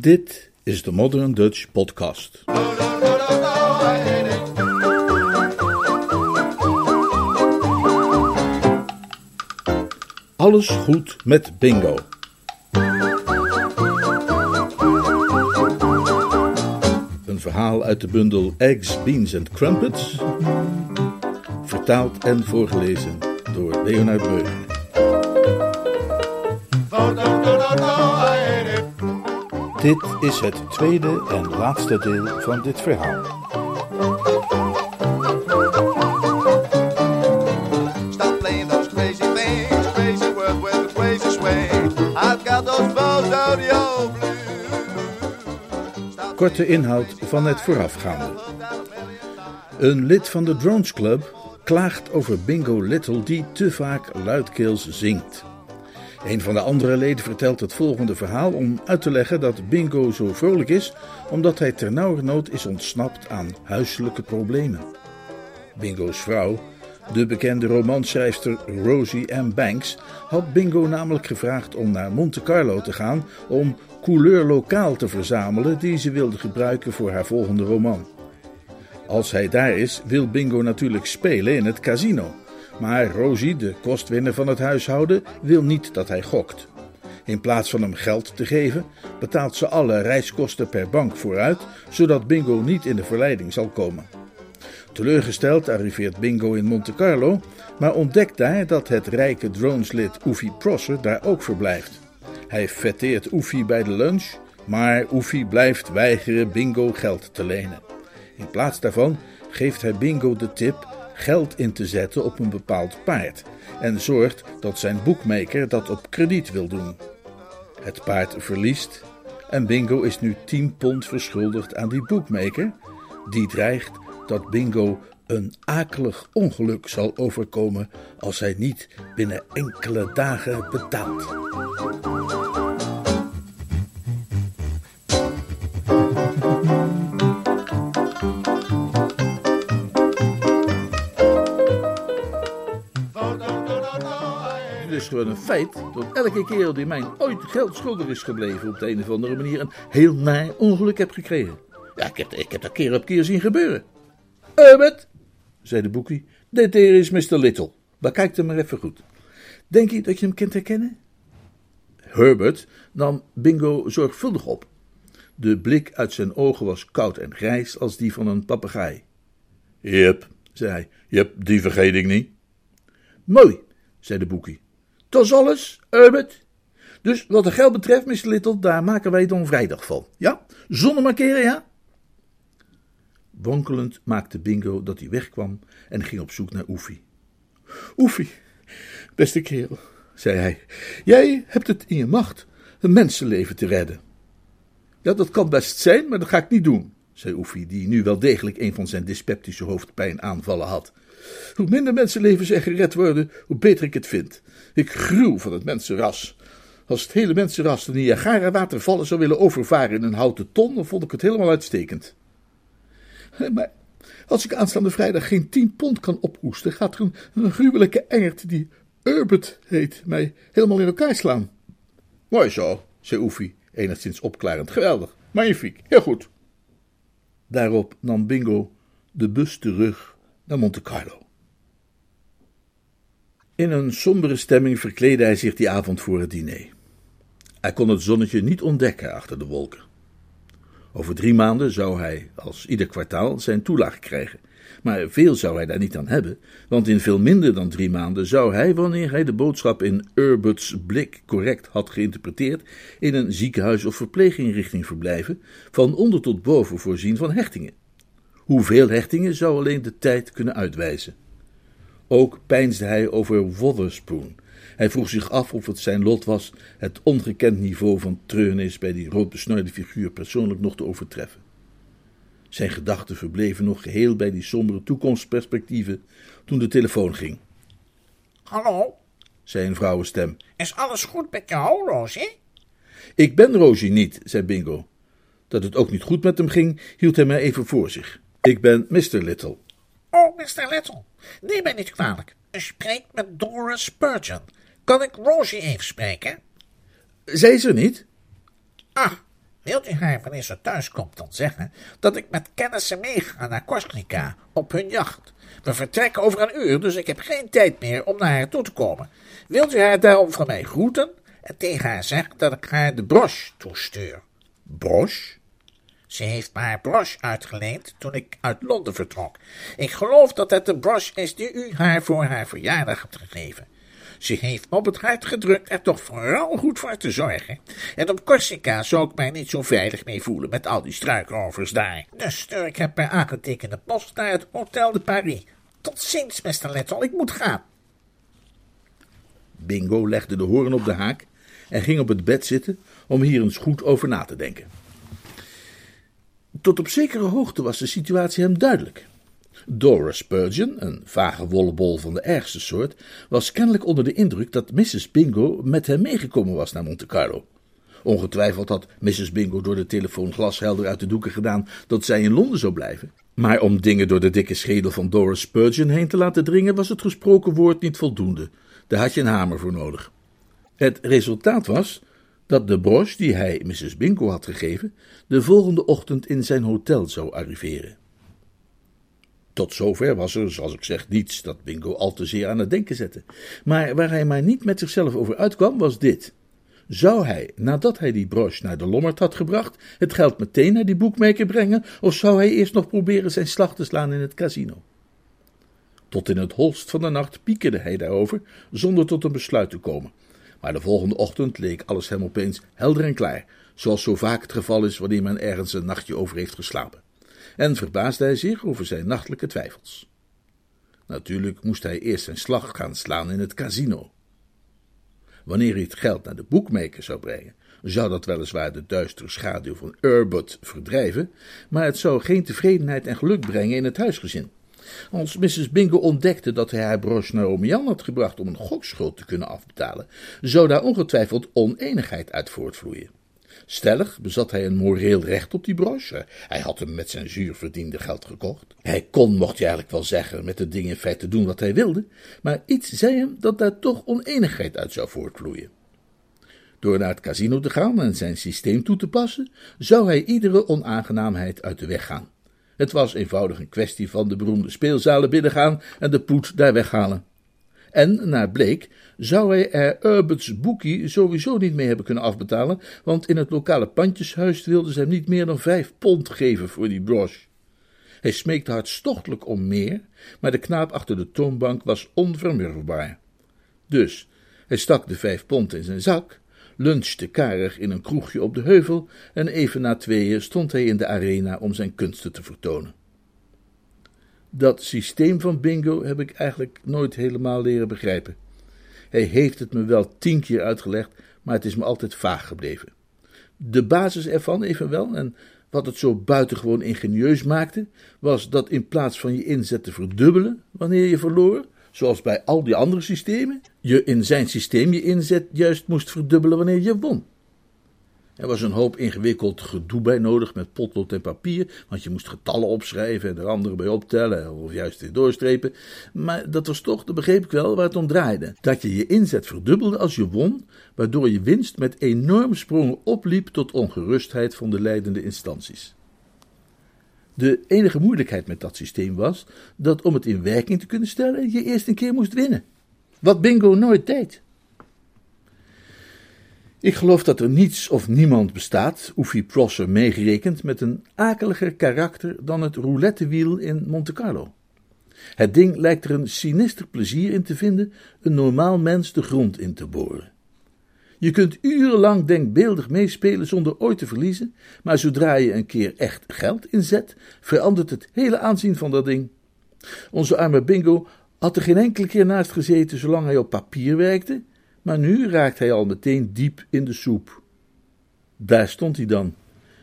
Dit is de Modern Dutch Podcast. Alles goed met bingo. Een verhaal uit de bundel Eggs, Beans and Crumpets. Vertaald en voorgelezen door Leonard Beuger. Dit is het tweede en laatste deel van dit verhaal. Stop playing those crazy things, crazy world with a crazy swing. I've got those bones rodeo blues. Stop Korte inhoud van het voorafgaande. Een lid van de Drones Club klaagt over Bingo Little die te vaak luidkeels zingt. Een van de andere leden vertelt het volgende verhaal om uit te leggen dat Bingo zo vrolijk is omdat hij ternauwernood is ontsnapt aan huiselijke problemen. Bingo's vrouw, de bekende romanschrijfster Rosie M. Banks, had Bingo namelijk gevraagd om naar Monte Carlo te gaan om couleur lokaal te verzamelen die ze wilde gebruiken voor haar volgende roman. Als hij daar is, wil Bingo natuurlijk spelen in het casino. Maar Rosie, de kostwinner van het huishouden, wil niet dat hij gokt. In plaats van hem geld te geven, betaalt ze alle reiskosten per bank vooruit, zodat Bingo niet in de verleiding zal komen. Teleurgesteld arriveert Bingo in Monte Carlo, maar ontdekt daar dat het rijke droneslid Oefie Prosser daar ook verblijft. Hij fetteert Oefie bij de lunch, maar Oefie blijft weigeren Bingo geld te lenen. In plaats daarvan geeft hij Bingo de tip geld in te zetten op een bepaald paard en zorgt dat zijn boekmaker dat op krediet wil doen. Het paard verliest en Bingo is nu 10 pond verschuldigd aan die boekmaker, die dreigt dat Bingo een akelig ongeluk zal overkomen als hij niet binnen enkele dagen betaalt. Gewoon een feit dat elke kerel die mij ooit geld schuldig is gebleven op de een of andere manier een heel naar ongeluk heb gekregen. Ja, ik heb, ik heb dat keer op keer zien gebeuren. Herbert, zei de boekie, dit hier is Mr. Little. Bekijk hem maar even goed. Denk je dat je hem kunt herkennen? Herbert nam Bingo zorgvuldig op. De blik uit zijn ogen was koud en grijs als die van een papegaai. Jep, zei hij, jep, die vergeet ik niet. Mooi, zei de boekie. Dat is alles, Herbert. Dus wat de geld betreft, Mr. Little, daar maken wij dan vrijdag van. Ja? Zonder markeren, ja? Wankelend maakte Bingo dat hij wegkwam en ging op zoek naar Oefie. Oefie, beste kerel, zei hij, jij hebt het in je macht een mensenleven te redden. Ja, dat kan best zijn, maar dat ga ik niet doen, zei Oefie, die nu wel degelijk een van zijn dyspeptische hoofdpijnaanvallen had. Hoe minder mensenlevens er gered worden, hoe beter ik het vind. Ik gruw van het mensenras. Als het hele mensenras de Niagara-watervallen zou willen overvaren in een houten ton, dan vond ik het helemaal uitstekend. Maar als ik aanstaande vrijdag geen tien pond kan ophoesten, gaat er een, een gruwelijke engert die Urbert heet mij helemaal in elkaar slaan. Mooi zo, zei Oefie, enigszins opklarend. Geweldig, magnifiek, heel goed. Daarop nam Bingo de bus terug naar Monte Carlo. In een sombere stemming verkleedde hij zich die avond voor het diner. Hij kon het zonnetje niet ontdekken achter de wolken. Over drie maanden zou hij, als ieder kwartaal, zijn toelage krijgen. Maar veel zou hij daar niet aan hebben, want in veel minder dan drie maanden zou hij, wanneer hij de boodschap in Urbert's blik correct had geïnterpreteerd, in een ziekenhuis of verpleeginrichting verblijven, van onder tot boven voorzien van hechtingen. Hoeveel hechtingen zou alleen de tijd kunnen uitwijzen. Ook peinsde hij over Wotherspoon. Hij vroeg zich af of het zijn lot was het ongekend niveau van treurnis bij die roodbesnoeide figuur persoonlijk nog te overtreffen. Zijn gedachten verbleven nog geheel bij die sombere toekomstperspectieven toen de telefoon ging. Hallo, Zei een vrouwenstem. is alles goed met jou, Rosie? Ik ben Rosie niet, zei Bingo. Dat het ook niet goed met hem ging, hield hij mij even voor zich. Ik ben Mr. Little. Oh, Mr. Little, neem mij niet kwalijk. U spreekt met Dora Spurgeon. Kan ik Rosie even spreken? Zij is er niet? Ah, Wilt u haar, wanneer ze thuis komt, dan zeggen dat ik met kennissen meega naar Corsica op hun jacht? We vertrekken over een uur, dus ik heb geen tijd meer om naar haar toe te komen. Wilt u haar daarom van mij groeten en tegen haar zeggen dat ik haar de broche toestuur? Broche? Ze heeft me haar broche uitgeleend toen ik uit Londen vertrok. Ik geloof dat het de broche is die u haar voor haar verjaardag hebt gegeven. Ze heeft op het hart gedrukt er toch vooral goed voor te zorgen. En op Corsica zou ik mij niet zo veilig mee voelen met al die struikrovers daar. Dus ik heb per aangetekende post naar het Hotel de Paris. Tot ziens, Mr. Little, ik moet gaan. Bingo legde de hoorn op de haak en ging op het bed zitten om hier eens goed over na te denken. Tot op zekere hoogte was de situatie hem duidelijk. Dora Spurgeon, een vage wollebol van de ergste soort, was kennelijk onder de indruk dat Mrs. Bingo met hem meegekomen was naar Monte Carlo. Ongetwijfeld had Mrs. Bingo door de telefoon glashelder uit de doeken gedaan dat zij in Londen zou blijven. Maar om dingen door de dikke schedel van Dora Spurgeon heen te laten dringen, was het gesproken woord niet voldoende. Daar had je een hamer voor nodig. Het resultaat was dat de broche die hij Mrs. Bingo had gegeven, de volgende ochtend in zijn hotel zou arriveren. Tot zover was er, zoals ik zeg, niets dat Bingo al te zeer aan het denken zette. Maar waar hij maar niet met zichzelf over uitkwam, was dit. Zou hij, nadat hij die broche naar de lommerd had gebracht, het geld meteen naar die boekmaker brengen, of zou hij eerst nog proberen zijn slag te slaan in het casino? Tot in het holst van de nacht piekerde hij daarover, zonder tot een besluit te komen. Maar de volgende ochtend leek alles hem opeens helder en klaar, zoals zo vaak het geval is wanneer men ergens een nachtje over heeft geslapen. En verbaasde hij zich over zijn nachtelijke twijfels. Natuurlijk moest hij eerst zijn slag gaan slaan in het casino. Wanneer hij het geld naar de boekmaker zou brengen, zou dat weliswaar de duistere schaduw van Urbot verdrijven, maar het zou geen tevredenheid en geluk brengen in het huisgezin. Als Mrs. Bingo ontdekte dat hij haar broche naar Omian had gebracht om een gokschuld te kunnen afbetalen, zou daar ongetwijfeld oneenigheid uit voortvloeien. Stellig bezat hij een moreel recht op die broche. Hij had hem met zijn zuur verdiende geld gekocht. Hij kon, mocht je eigenlijk wel zeggen, met het ding in feite doen wat hij wilde, maar iets zei hem dat daar toch oneenigheid uit zou voortvloeien. Door naar het casino te gaan en zijn systeem toe te passen, zou hij iedere onaangenaamheid uit de weg gaan. Het was eenvoudig een kwestie van de beroemde speelzalen binnengaan en de poet daar weghalen. En, naar bleek, zou hij er Urbert's boekie sowieso niet mee hebben kunnen afbetalen, want in het lokale pandjeshuis wilden ze hem niet meer dan vijf pond geven voor die broche. Hij smeekte hartstochtelijk om meer, maar de knaap achter de toonbank was onvermurfbaar. Dus, hij stak de vijf pond in zijn zak, lunchte karig in een kroegje op de heuvel en even na tweeën stond hij in de arena om zijn kunsten te vertonen. Dat systeem van bingo heb ik eigenlijk nooit helemaal leren begrijpen. Hij heeft het me wel tien keer uitgelegd, maar het is me altijd vaag gebleven. De basis ervan evenwel, en wat het zo buitengewoon ingenieus maakte, was dat in plaats van je inzet te verdubbelen wanneer je verloor, zoals bij al die andere systemen, je in zijn systeem je inzet juist moest verdubbelen wanneer je won. Er was een hoop ingewikkeld gedoe bij nodig met potlood en papier, want je moest getallen opschrijven en er andere bij optellen of juist weer doorstrepen. Maar dat was toch, dat begreep ik wel, waar het om draaide. Dat je je inzet verdubbelde als je won, waardoor je winst met enorme sprongen opliep tot ongerustheid van de leidende instanties. De enige moeilijkheid met dat systeem was dat om het in werking te kunnen stellen je eerst een keer moest winnen. Wat bingo nooit deed. Ik geloof dat er niets of niemand bestaat, Oefie Prosser meegerekend, met een akeliger karakter dan het roulettewiel in Monte Carlo. Het ding lijkt er een sinister plezier in te vinden een normaal mens de grond in te boren. Je kunt urenlang denkbeeldig meespelen zonder ooit te verliezen, maar zodra je een keer echt geld inzet, verandert het hele aanzien van dat ding. Onze arme Bingo had er geen enkele keer naast gezeten zolang hij op papier werkte, maar nu raakt hij al meteen diep in de soep. Daar stond hij dan,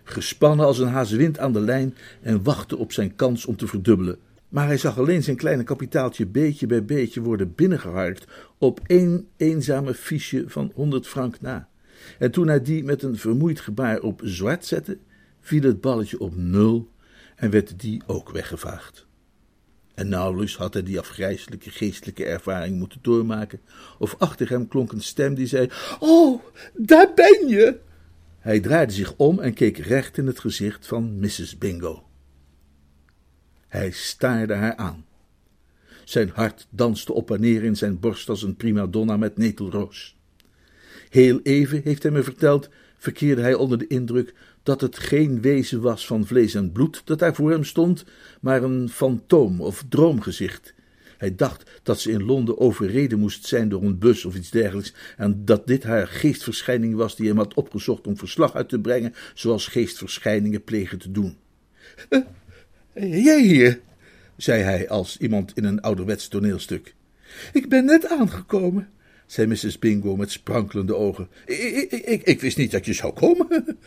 gespannen als een hazewind aan de lijn en wachtte op zijn kans om te verdubbelen. Maar hij zag alleen zijn kleine kapitaaltje beetje bij beetje worden binnengeharkt op één eenzame fiche van honderd frank na. En toen hij die met een vermoeid gebaar op zwart zette, viel het balletje op nul en werd die ook weggevaagd. En nauwelijks had hij die afgrijselijke geestelijke ervaring moeten doormaken, of achter hem klonk een stem die zei: Oh, daar ben je! Hij draaide zich om en keek recht in het gezicht van Mrs. Bingo. Hij staarde haar aan. Zijn hart danste op en neer in zijn borst als een prima donna met netelroos. Heel even, heeft hij me verteld, verkeerde hij onder de indruk dat het geen wezen was van vlees en bloed dat daar voor hem stond, maar een fantoom of droomgezicht. Hij dacht dat ze in Londen overreden moest zijn door een bus of iets dergelijks, en dat dit haar geestverschijning was die hem had opgezocht om verslag uit te brengen, zoals geestverschijningen plegen te doen. Hier? zei hij als iemand in een ouderwets toneelstuk. Ik ben net aangekomen, zei Mrs. Bingo met sprankelende ogen. Ik, ik, ik, ik wist niet dat je zou komen.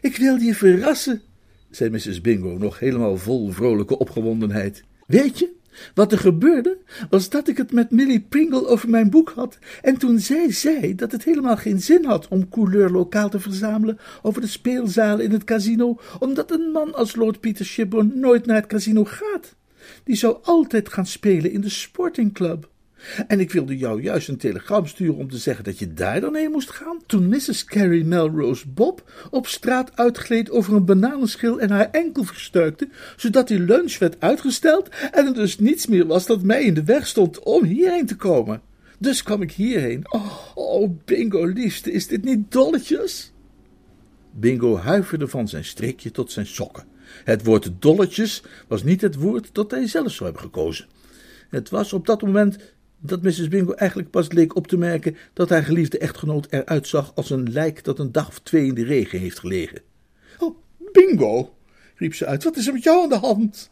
Ik wilde je verrassen, zei Mrs. Bingo, nog helemaal vol vrolijke opgewondenheid. Weet je, wat er gebeurde, was dat ik het met Millie Pringle over mijn boek had, en toen zij zei dat het helemaal geen zin had om couleur lokaal te verzamelen over de speelzalen in het casino, omdat een man als Lord Peter Shibborn nooit naar het casino gaat. Die zou altijd gaan spelen in de sportingclub. En ik wilde jou juist een telegram sturen om te zeggen dat je daar dan heen moest gaan. Toen Mrs. Carrie Melrose Bob op straat uitgleed over een bananenschil en haar enkel verstuikte, zodat die lunch werd uitgesteld en er dus niets meer was dat mij in de weg stond om hierheen te komen. Dus kwam ik hierheen. Oh, oh Bingo, liefste, is dit niet dolletjes? Bingo huiverde van zijn strikje tot zijn sokken. Het woord dolletjes was niet het woord dat hij zelf zou hebben gekozen. Het was op dat moment dat Mrs. Bingo eigenlijk pas leek op te merken dat haar geliefde echtgenoot eruit zag als een lijk dat een dag of twee in de regen heeft gelegen. Oh, Bingo, riep ze uit, wat is er met jou aan de hand?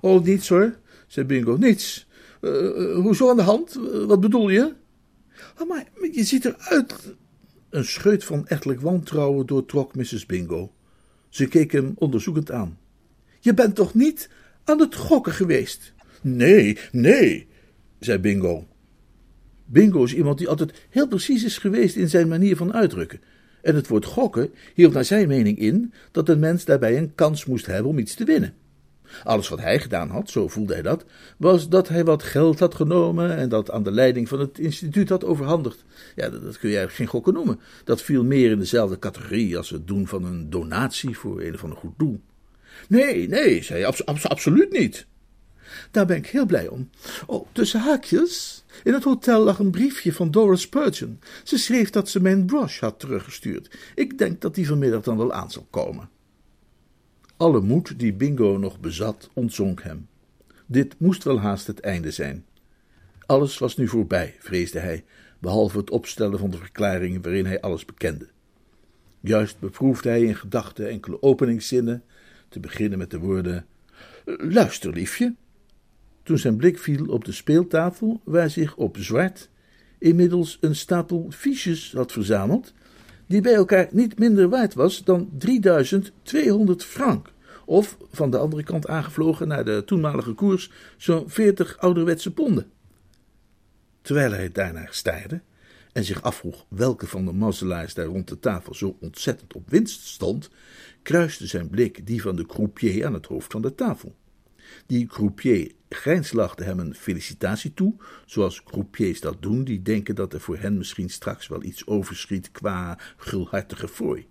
Oh, niets hoor, zei Bingo, niets. Uh, hoezo aan de hand? Uh, wat bedoel je? Oh, maar je ziet eruit. Een scheut van echtelijk wantrouwen doortrok Mrs. Bingo. Ze keek hem onderzoekend aan. Je bent toch niet aan het gokken geweest? Nee, nee, zei Bingo. Bingo is iemand die altijd heel precies is geweest in zijn manier van uitdrukken. En het woord gokken hield naar zijn mening in dat een mens daarbij een kans moest hebben om iets te winnen. Alles wat hij gedaan had, zo voelde hij dat, was dat hij wat geld had genomen en dat aan de leiding van het instituut had overhandigd. Ja, dat, kun je eigenlijk geen gokken noemen. Dat viel meer in dezelfde categorie als het doen van een donatie voor een of ander goed doel. Nee, nee, zei hij, absoluut niet. Daar ben ik heel blij om. Oh, tussen haakjes. In het hotel lag een briefje van Doris Spurgeon. Ze schreef dat ze mijn broche had teruggestuurd. Ik denk dat die vanmiddag dan wel aan zal komen. Alle moed die Bingo nog bezat, ontzonk hem. Dit moest wel haast het einde zijn. Alles was nu voorbij, vreesde hij, behalve het opstellen van de verklaringen waarin hij alles bekende. Juist beproefde hij in gedachten enkele openingszinnen, te beginnen met de woorden: Luister, liefje, toen zijn blik viel op de speeltafel, waar zich op zwart inmiddels een stapel fiches had verzameld, die bij elkaar niet minder waard was dan 3200 frank, of van de andere kant aangevlogen naar de toenmalige koers zo'n 40 ouderwetse ponden. Terwijl hij daarnaar staarde en zich afvroeg welke van de mazzelaars daar rond de tafel zo ontzettend op winst stond, kruiste zijn blik die van de croupier aan het hoofd van de tafel. Die croupier grijnslachte hem een felicitatie toe, zoals croupiers dat doen, die denken dat er voor hen misschien straks wel iets overschiet qua gulhartige fooi.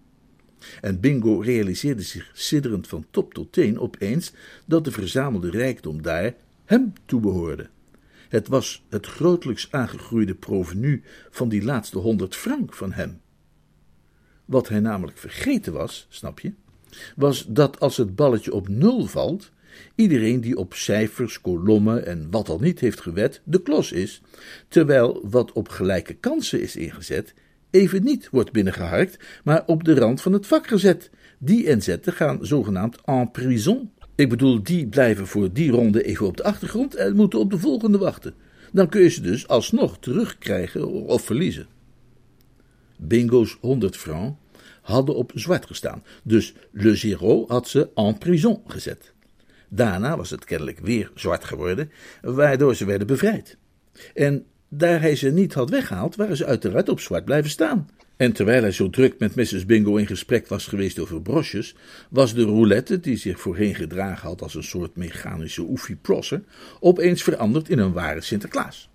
En Bingo realiseerde zich sidderend van top tot teen opeens dat de verzamelde rijkdom daar hem toebehoorde. Het was het grotelijks aangegroeide provenu van die laatste honderd frank van hem. Wat hij namelijk vergeten was, snap je, was dat als het balletje op nul valt, iedereen die op cijfers, kolommen en wat al niet heeft gewet, de klos is, terwijl wat op gelijke kansen is ingezet, even niet wordt binnengeharkt, maar op de rand van het vak gezet. Die inzetten gaan zogenaamd en prison. Ik bedoel, die blijven voor die ronde even op de achtergrond en moeten op de volgende wachten. Dan kun je ze dus alsnog terugkrijgen of verliezen. Bingo's 100 francs hadden op zwart gestaan, dus Le Giro had ze en prison gezet. Daarna was het kennelijk weer zwart geworden, waardoor ze werden bevrijd. En daar hij ze niet had weggehaald, waren ze uiteraard op zwart blijven staan. En terwijl hij zo druk met Mrs. Bingo in gesprek was geweest over brosjes, was de roulette, die zich voorheen gedragen had als een soort mechanische oefie-prosser, opeens veranderd in een ware Sinterklaas.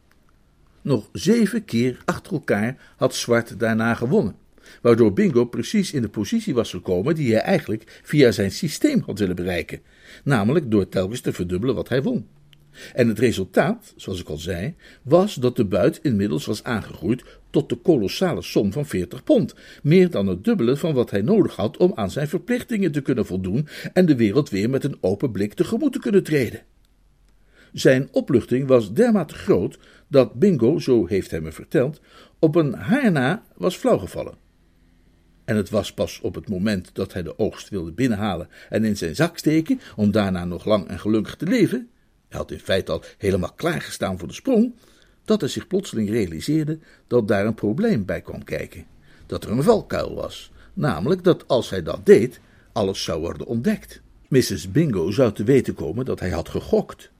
Nog zeven keer achter elkaar had Zwart daarna gewonnen. waardoor Bingo precies in de positie was gekomen die hij eigenlijk via zijn systeem had willen bereiken, namelijk door telkens te verdubbelen wat hij won. En het resultaat, zoals ik al zei, was dat de buit inmiddels was aangegroeid tot de kolossale som van 40 pond, meer dan het dubbele van wat hij nodig had om aan zijn verplichtingen te kunnen voldoen en de wereld weer met een open blik tegemoet te kunnen treden. Zijn opluchting was dermate groot dat Bingo, zo heeft hij me verteld, op een haar na was flauwgevallen. En het was pas op het moment dat hij de oogst wilde binnenhalen en in zijn zak steken, om daarna nog lang en gelukkig te leven, hij had in feite al helemaal klaargestaan voor de sprong, dat hij zich plotseling realiseerde dat daar een probleem bij kwam kijken. Dat er een valkuil was, namelijk dat als hij dat deed, alles zou worden ontdekt. Mrs. Bingo zou te weten komen dat hij had gegokt.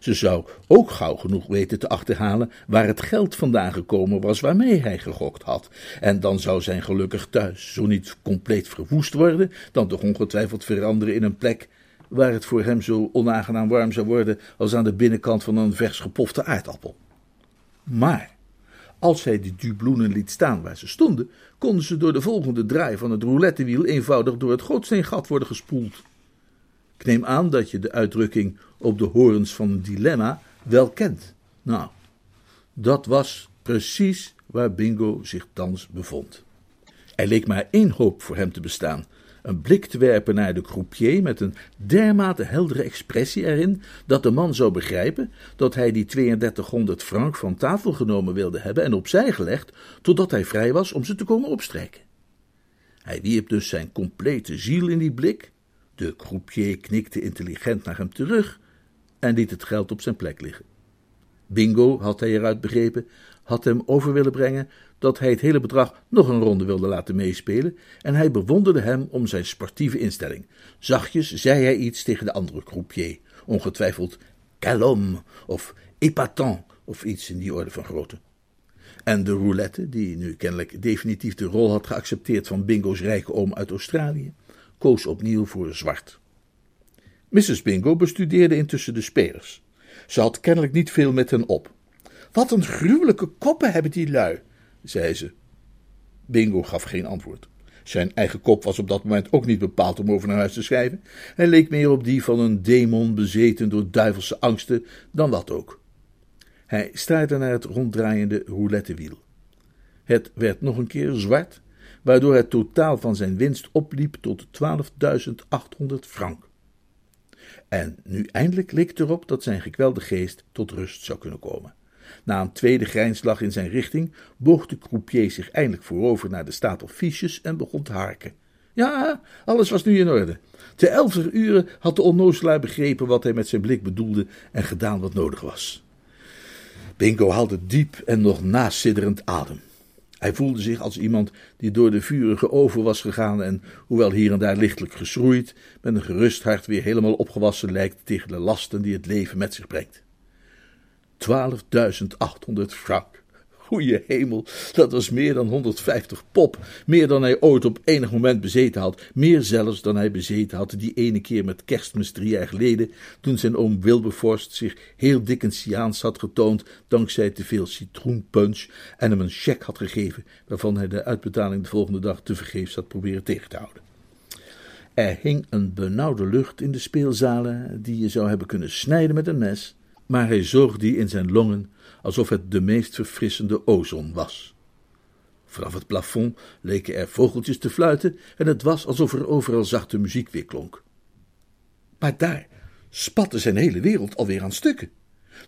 Ze zou ook gauw genoeg weten te achterhalen waar het geld vandaan gekomen was waarmee hij gegokt had. En dan zou zijn gelukkig thuis zo niet compleet verwoest worden, dan toch ongetwijfeld veranderen in een plek waar het voor hem zo onaangenaam warm zou worden als aan de binnenkant van een vers gepofte aardappel. Maar als hij die dubloenen liet staan waar ze stonden, konden ze door de volgende draai van het roulettewiel eenvoudig door het gootsteengat worden gespoeld. Ik neem aan dat je de uitdrukking op de horens van een dilemma wel kent. Nou, dat was precies waar Bingo zich thans bevond. Er leek maar één hoop voor hem te bestaan: een blik te werpen naar de croupier met een dermate heldere expressie erin dat de man zou begrijpen dat hij die 3200 frank van tafel genomen wilde hebben en opzij gelegd totdat hij vrij was om ze te komen opstrijken. Hij wierp dus zijn complete ziel in die blik. De croupier knikte intelligent naar hem terug en liet het geld op zijn plek liggen. Bingo, had hij eruit begrepen, had hem over willen brengen dat hij het hele bedrag nog een ronde wilde laten meespelen, en hij bewonderde hem om zijn sportieve instelling. Zachtjes zei hij iets tegen de andere croupier, ongetwijfeld calom of épatant of iets in die orde van grootte. En de roulette, die nu kennelijk definitief de rol had geaccepteerd van Bingo's rijke oom uit Australië, koos opnieuw voor zwart. Mrs. Bingo bestudeerde intussen de spelers. Ze had kennelijk niet veel met hen op. Wat een gruwelijke koppen hebben die lui, zei ze. Bingo gaf geen antwoord. Zijn eigen kop was op dat moment ook niet bepaald om over naar huis te schrijven. Hij leek meer op die van een demon bezeten door duivelse angsten dan wat ook. Hij staarde naar het ronddraaiende roulettewiel. Het werd nog een keer zwart, waardoor het totaal van zijn winst opliep tot 12.800 frank. En nu eindelijk leek het erop dat zijn gekwelde geest tot rust zou kunnen komen. Na een tweede grijnslag in zijn richting boog de croupier zich eindelijk voorover naar de stapel fiches en begon te harken. Ja, alles was nu in orde. Te elf uren had de onnozelaar begrepen wat hij met zijn blik bedoelde en gedaan wat nodig was. Bingo haalde diep en nog nasidderend adem. Hij voelde zich als iemand die door de vurige oven was gegaan en, hoewel hier en daar lichtelijk geschroeid, met een gerust hart weer helemaal opgewassen lijkt tegen de lasten die het leven met zich brengt. 12.800 frank. Goeie hemel, dat was meer dan 150 pop, meer dan hij ooit op enig moment bezeten had, meer zelfs dan hij bezeten had die ene keer met kerstmis drie jaar geleden, toen zijn oom Wilberforce zich heel Dickensiaans had getoond dankzij te veel citroenpunch en hem een cheque had gegeven, waarvan hij de uitbetaling de volgende dag tevergeefs had proberen tegen te houden. Er hing een benauwde lucht in de speelzalen, die je zou hebben kunnen snijden met een mes, maar hij zoog die in zijn longen alsof het de meest verfrissende ozon was. Vanaf het plafond leken er vogeltjes te fluiten en het was alsof er overal zachte muziek weer klonk. Maar daar spatte zijn hele wereld alweer aan stukken.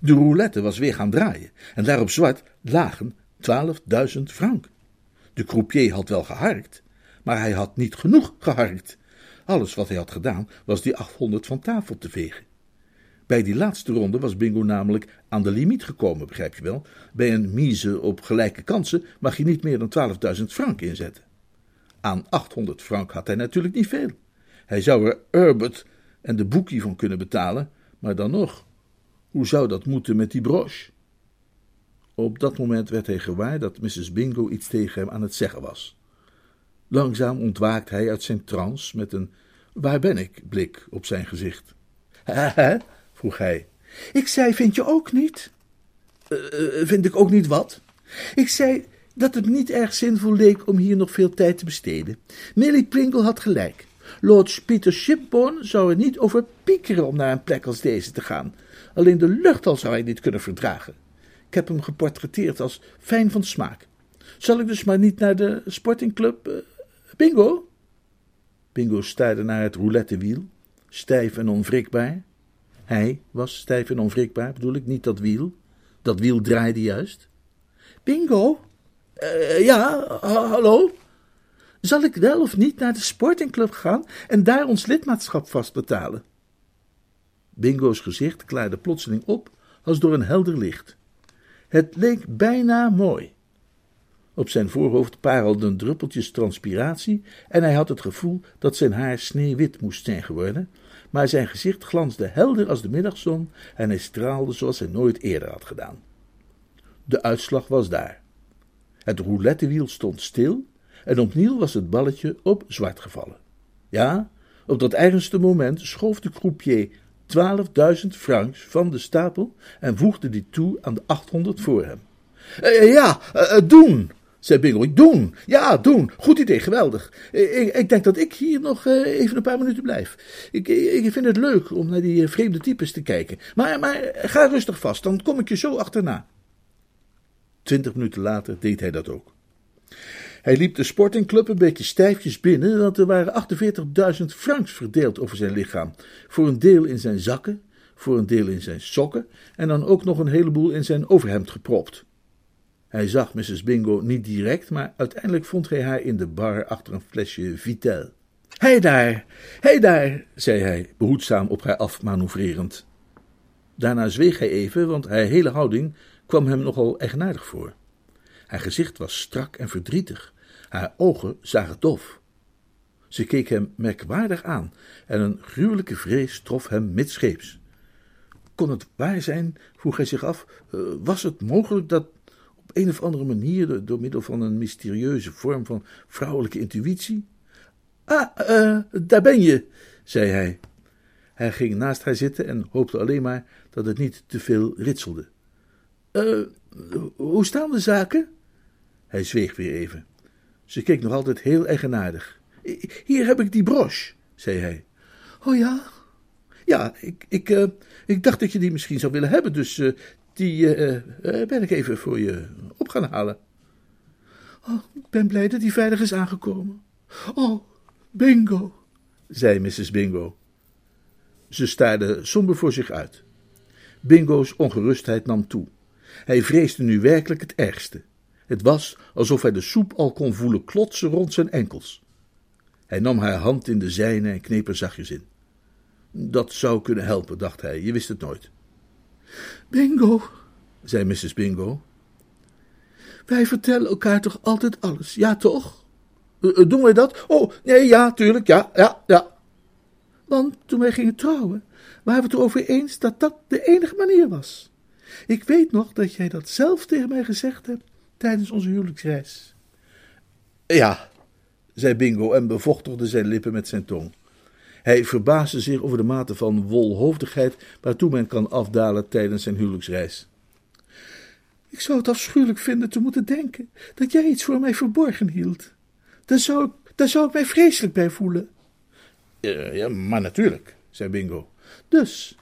De roulette was weer gaan draaien en daarop zwart lagen 12.000 frank. De croupier had wel geharkt, maar hij had niet genoeg geharkt. Alles wat hij had gedaan was die 800 van tafel te vegen. Bij die laatste ronde was Bingo namelijk aan de limiet gekomen, begrijp je wel. Bij een mise op gelijke kansen mag je niet meer dan 12.000 frank inzetten. Aan 800 frank had hij natuurlijk niet veel. Hij zou er Herbert en de boekie van kunnen betalen, maar dan nog, hoe zou dat moeten met die broche? Op dat moment werd hij gewaar dat Mrs. Bingo iets tegen hem aan het zeggen was. Langzaam ontwaakt hij uit zijn trance met een waar ben ik blik op zijn gezicht. Vroeg hij. Ik zei, vind je ook niet? Uh, vind ik ook niet wat? Ik zei, dat het niet erg zinvol leek om hier nog veel tijd te besteden. Millie Pringle had gelijk. Lord Peter Shipbourne zou er niet over piekeren om naar een plek als deze te gaan. Alleen de lucht al zou hij niet kunnen verdragen. Ik heb hem geportretteerd als fijn van smaak. Zal ik dus maar niet naar de sportingclub uh, Bingo? Bingo staarde naar het roulettewiel, stijf en onwrikbaar. Hij was stijf en onwrikbaar, bedoel ik, niet dat wiel. Dat wiel draaide juist. Bingo? Uh, ja, hallo? Zal ik wel of niet naar de sportingclub gaan en daar ons lidmaatschap vastbetalen? Bingo's gezicht klaarde plotseling op als door een helder licht. Het leek bijna mooi. Op zijn voorhoofd parelden druppeltjes transpiratie en hij had het gevoel dat zijn haar sneeuwwit moest zijn geworden, maar zijn gezicht glansde helder als de middagzon en hij straalde zoals hij nooit eerder had gedaan. De uitslag was daar. Het roulettewiel stond stil en opnieuw was het balletje op zwart gevallen. Ja, op dat eigenste moment schoof de croupier 12.000 francs van de stapel en voegde die toe aan de 800 voor hem. Uh, ja, uh, doen, zei Bingo. Doen, ja, doen. Goed idee, geweldig. Ik, ik denk dat ik hier nog even een paar minuten blijf. Ik, ik vind het leuk om naar die vreemde types te kijken. Maar, maar ga rustig vast, dan kom ik je zo achterna. Twintig minuten later deed hij dat ook. Hij liep de sportingclub een beetje stijfjes binnen, want er waren 48.000 francs verdeeld over zijn lichaam. Voor een deel in zijn zakken, voor een deel in zijn sokken en dan ook nog een heleboel in zijn overhemd gepropt. Hij zag Mrs. Bingo niet direct, maar uiteindelijk vond hij haar in de bar achter een flesje Vitel. Hé daar, hé daar, zei hij, behoedzaam op haar afmanoeuvrerend. Daarna zweeg hij even, want haar hele houding kwam hem nogal eigenaardig voor. Haar gezicht was strak en verdrietig, haar ogen zagen dof. Ze keek hem merkwaardig aan en een gruwelijke vrees trof hem midscheeps. Kon het waar zijn, vroeg hij zich af, uh, was het mogelijk dat een of andere manier, door middel van een mysterieuze vorm van vrouwelijke intuïtie? Ah, uh, daar ben je, zei hij. Hij ging naast haar zitten en hoopte alleen maar dat het niet te veel ritselde. Uh, hoe staan de zaken? Hij zweeg weer even. Ze keek nog altijd heel eigenaardig. Hier heb ik die broche, zei hij. Oh ja? Ja, ik, ik, uh, ik dacht dat je die misschien zou willen hebben, dus die uh, ben ik even voor je op gaan halen. Oh, ik ben blij dat die veilig is aangekomen. Oh, Bingo, zei Mrs. Bingo. Ze staarde somber voor zich uit. Bingo's ongerustheid nam toe. Hij vreesde nu werkelijk het ergste. Het was alsof hij de soep al kon voelen klotsen rond zijn enkels. Hij nam haar hand in de zijne en kneep er zachtjes in. Dat zou kunnen helpen, dacht hij, je wist het nooit. Bingo, zei Mrs. Bingo. Wij vertellen elkaar toch altijd alles, ja toch? Uh, doen wij dat? Oh, nee, ja, tuurlijk, ja, ja, ja. Want toen wij gingen trouwen, waren we het erover eens dat dat de enige manier was. Ik weet nog dat jij dat zelf tegen mij gezegd hebt tijdens onze huwelijksreis. Ja, zei Bingo en bevochtigde zijn lippen met zijn tong. Hij verbaasde zich over de mate van wolhoofdigheid waartoe men kan afdalen tijdens zijn huwelijksreis. Ik zou het afschuwelijk vinden te moeten denken dat jij iets voor mij verborgen hield. Daar zou ik, daar zou ik mij vreselijk bij voelen. Ja, ja, maar natuurlijk, zei Bingo. Dus,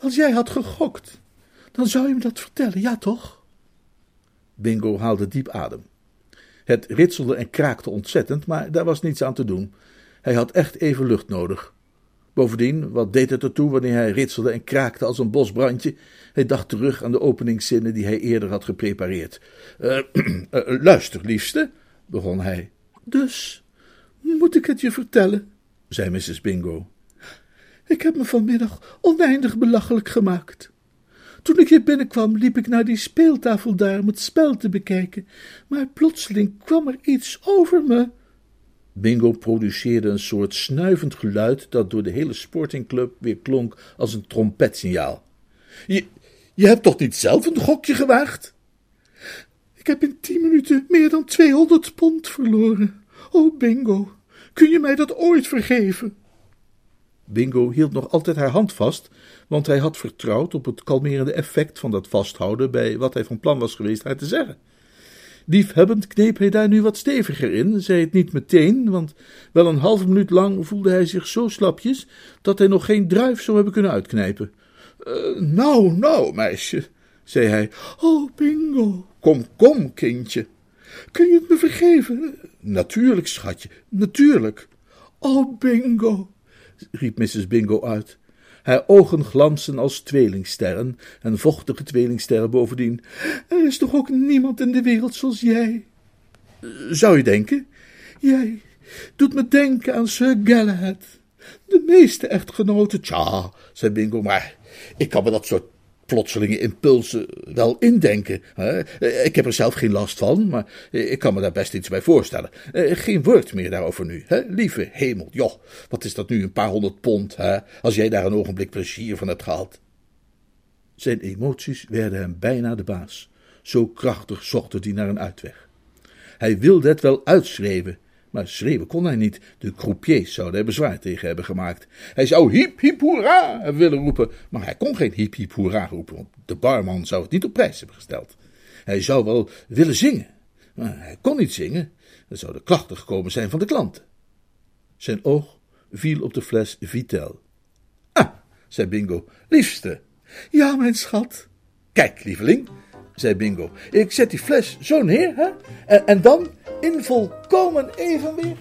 als jij had gegokt, dan zou je me dat vertellen, ja toch? Bingo haalde diep adem. Het ritselde en kraakte ontzettend, maar daar was niets aan te doen. Hij had echt even lucht nodig. Bovendien, wat deed het ertoe wanneer hij ritselde en kraakte als een bosbrandje? Hij dacht terug aan de openingszinnen die hij eerder had geprepareerd. Uh, uh, luister, liefste, begon hij. Dus, moet ik het je vertellen? zei Mrs. Bingo. Ik heb me vanmiddag oneindig belachelijk gemaakt. Toen ik hier binnenkwam, liep ik naar die speeltafel daar om het spel te bekijken, maar plotseling kwam er iets over me. Bingo produceerde een soort snuivend geluid dat door de hele sportingclub weer klonk als een trompetsignaal. Je, je hebt toch niet zelf een gokje gewaagd? Ik heb in tien minuten meer dan tweehonderd pond verloren. Oh, Bingo, kun je mij dat ooit vergeven? Bingo hield nog altijd haar hand vast, want hij had vertrouwd op het kalmerende effect van dat vasthouden bij wat hij van plan was geweest haar te zeggen. Liefhebbend kneep hij daar nu wat steviger in, zei het niet meteen, want wel een halve minuut lang voelde hij zich zo slapjes dat hij nog geen druif zou hebben kunnen uitknijpen. Uh, nou, nou, meisje, zei hij. Oh, Bingo. Kom, kom, kindje. Kun je het me vergeven? Natuurlijk, schatje, natuurlijk. Oh, Bingo, riep Mrs. Bingo uit. Haar ogen glansen als tweelingsterren, en vochtige tweelingsterren bovendien. Er is toch ook niemand in de wereld zoals jij? Zou je denken? Jij doet me denken aan Sir Galahad. De meeste echtgenoten, tja, zei Bingo, maar ik kan me dat soort plotselinge impulsen wel indenken. Ik heb er zelf geen last van, maar ik kan me daar best iets bij voorstellen. Eh, geen woord meer daarover nu. Lieve hemel, joh, wat is dat nu, een paar honderd pond, als jij daar een ogenblik plezier van hebt gehad. Zijn emoties werden hem bijna de baas. Zo krachtig zocht hij naar een uitweg. Hij wilde het wel uitschreeuwen, maar schreeuwen kon hij niet. De croupiers zouden er bezwaar tegen hebben gemaakt. Hij zou hiep hiep hoera willen roepen, maar hij kon geen hiep hiep hoera roepen, de barman zou het niet op prijs hebben gesteld. Hij zou wel willen zingen, maar hij kon niet zingen. Zou de klachten gekomen zijn van de klanten. Zijn oog viel op de fles Vitel. Ah, zei Bingo, liefste. Ja, mijn schat. Kijk, lieveling, zei Bingo, ik zet die fles zo neer, hè? En, en dan in volkomen evenwicht.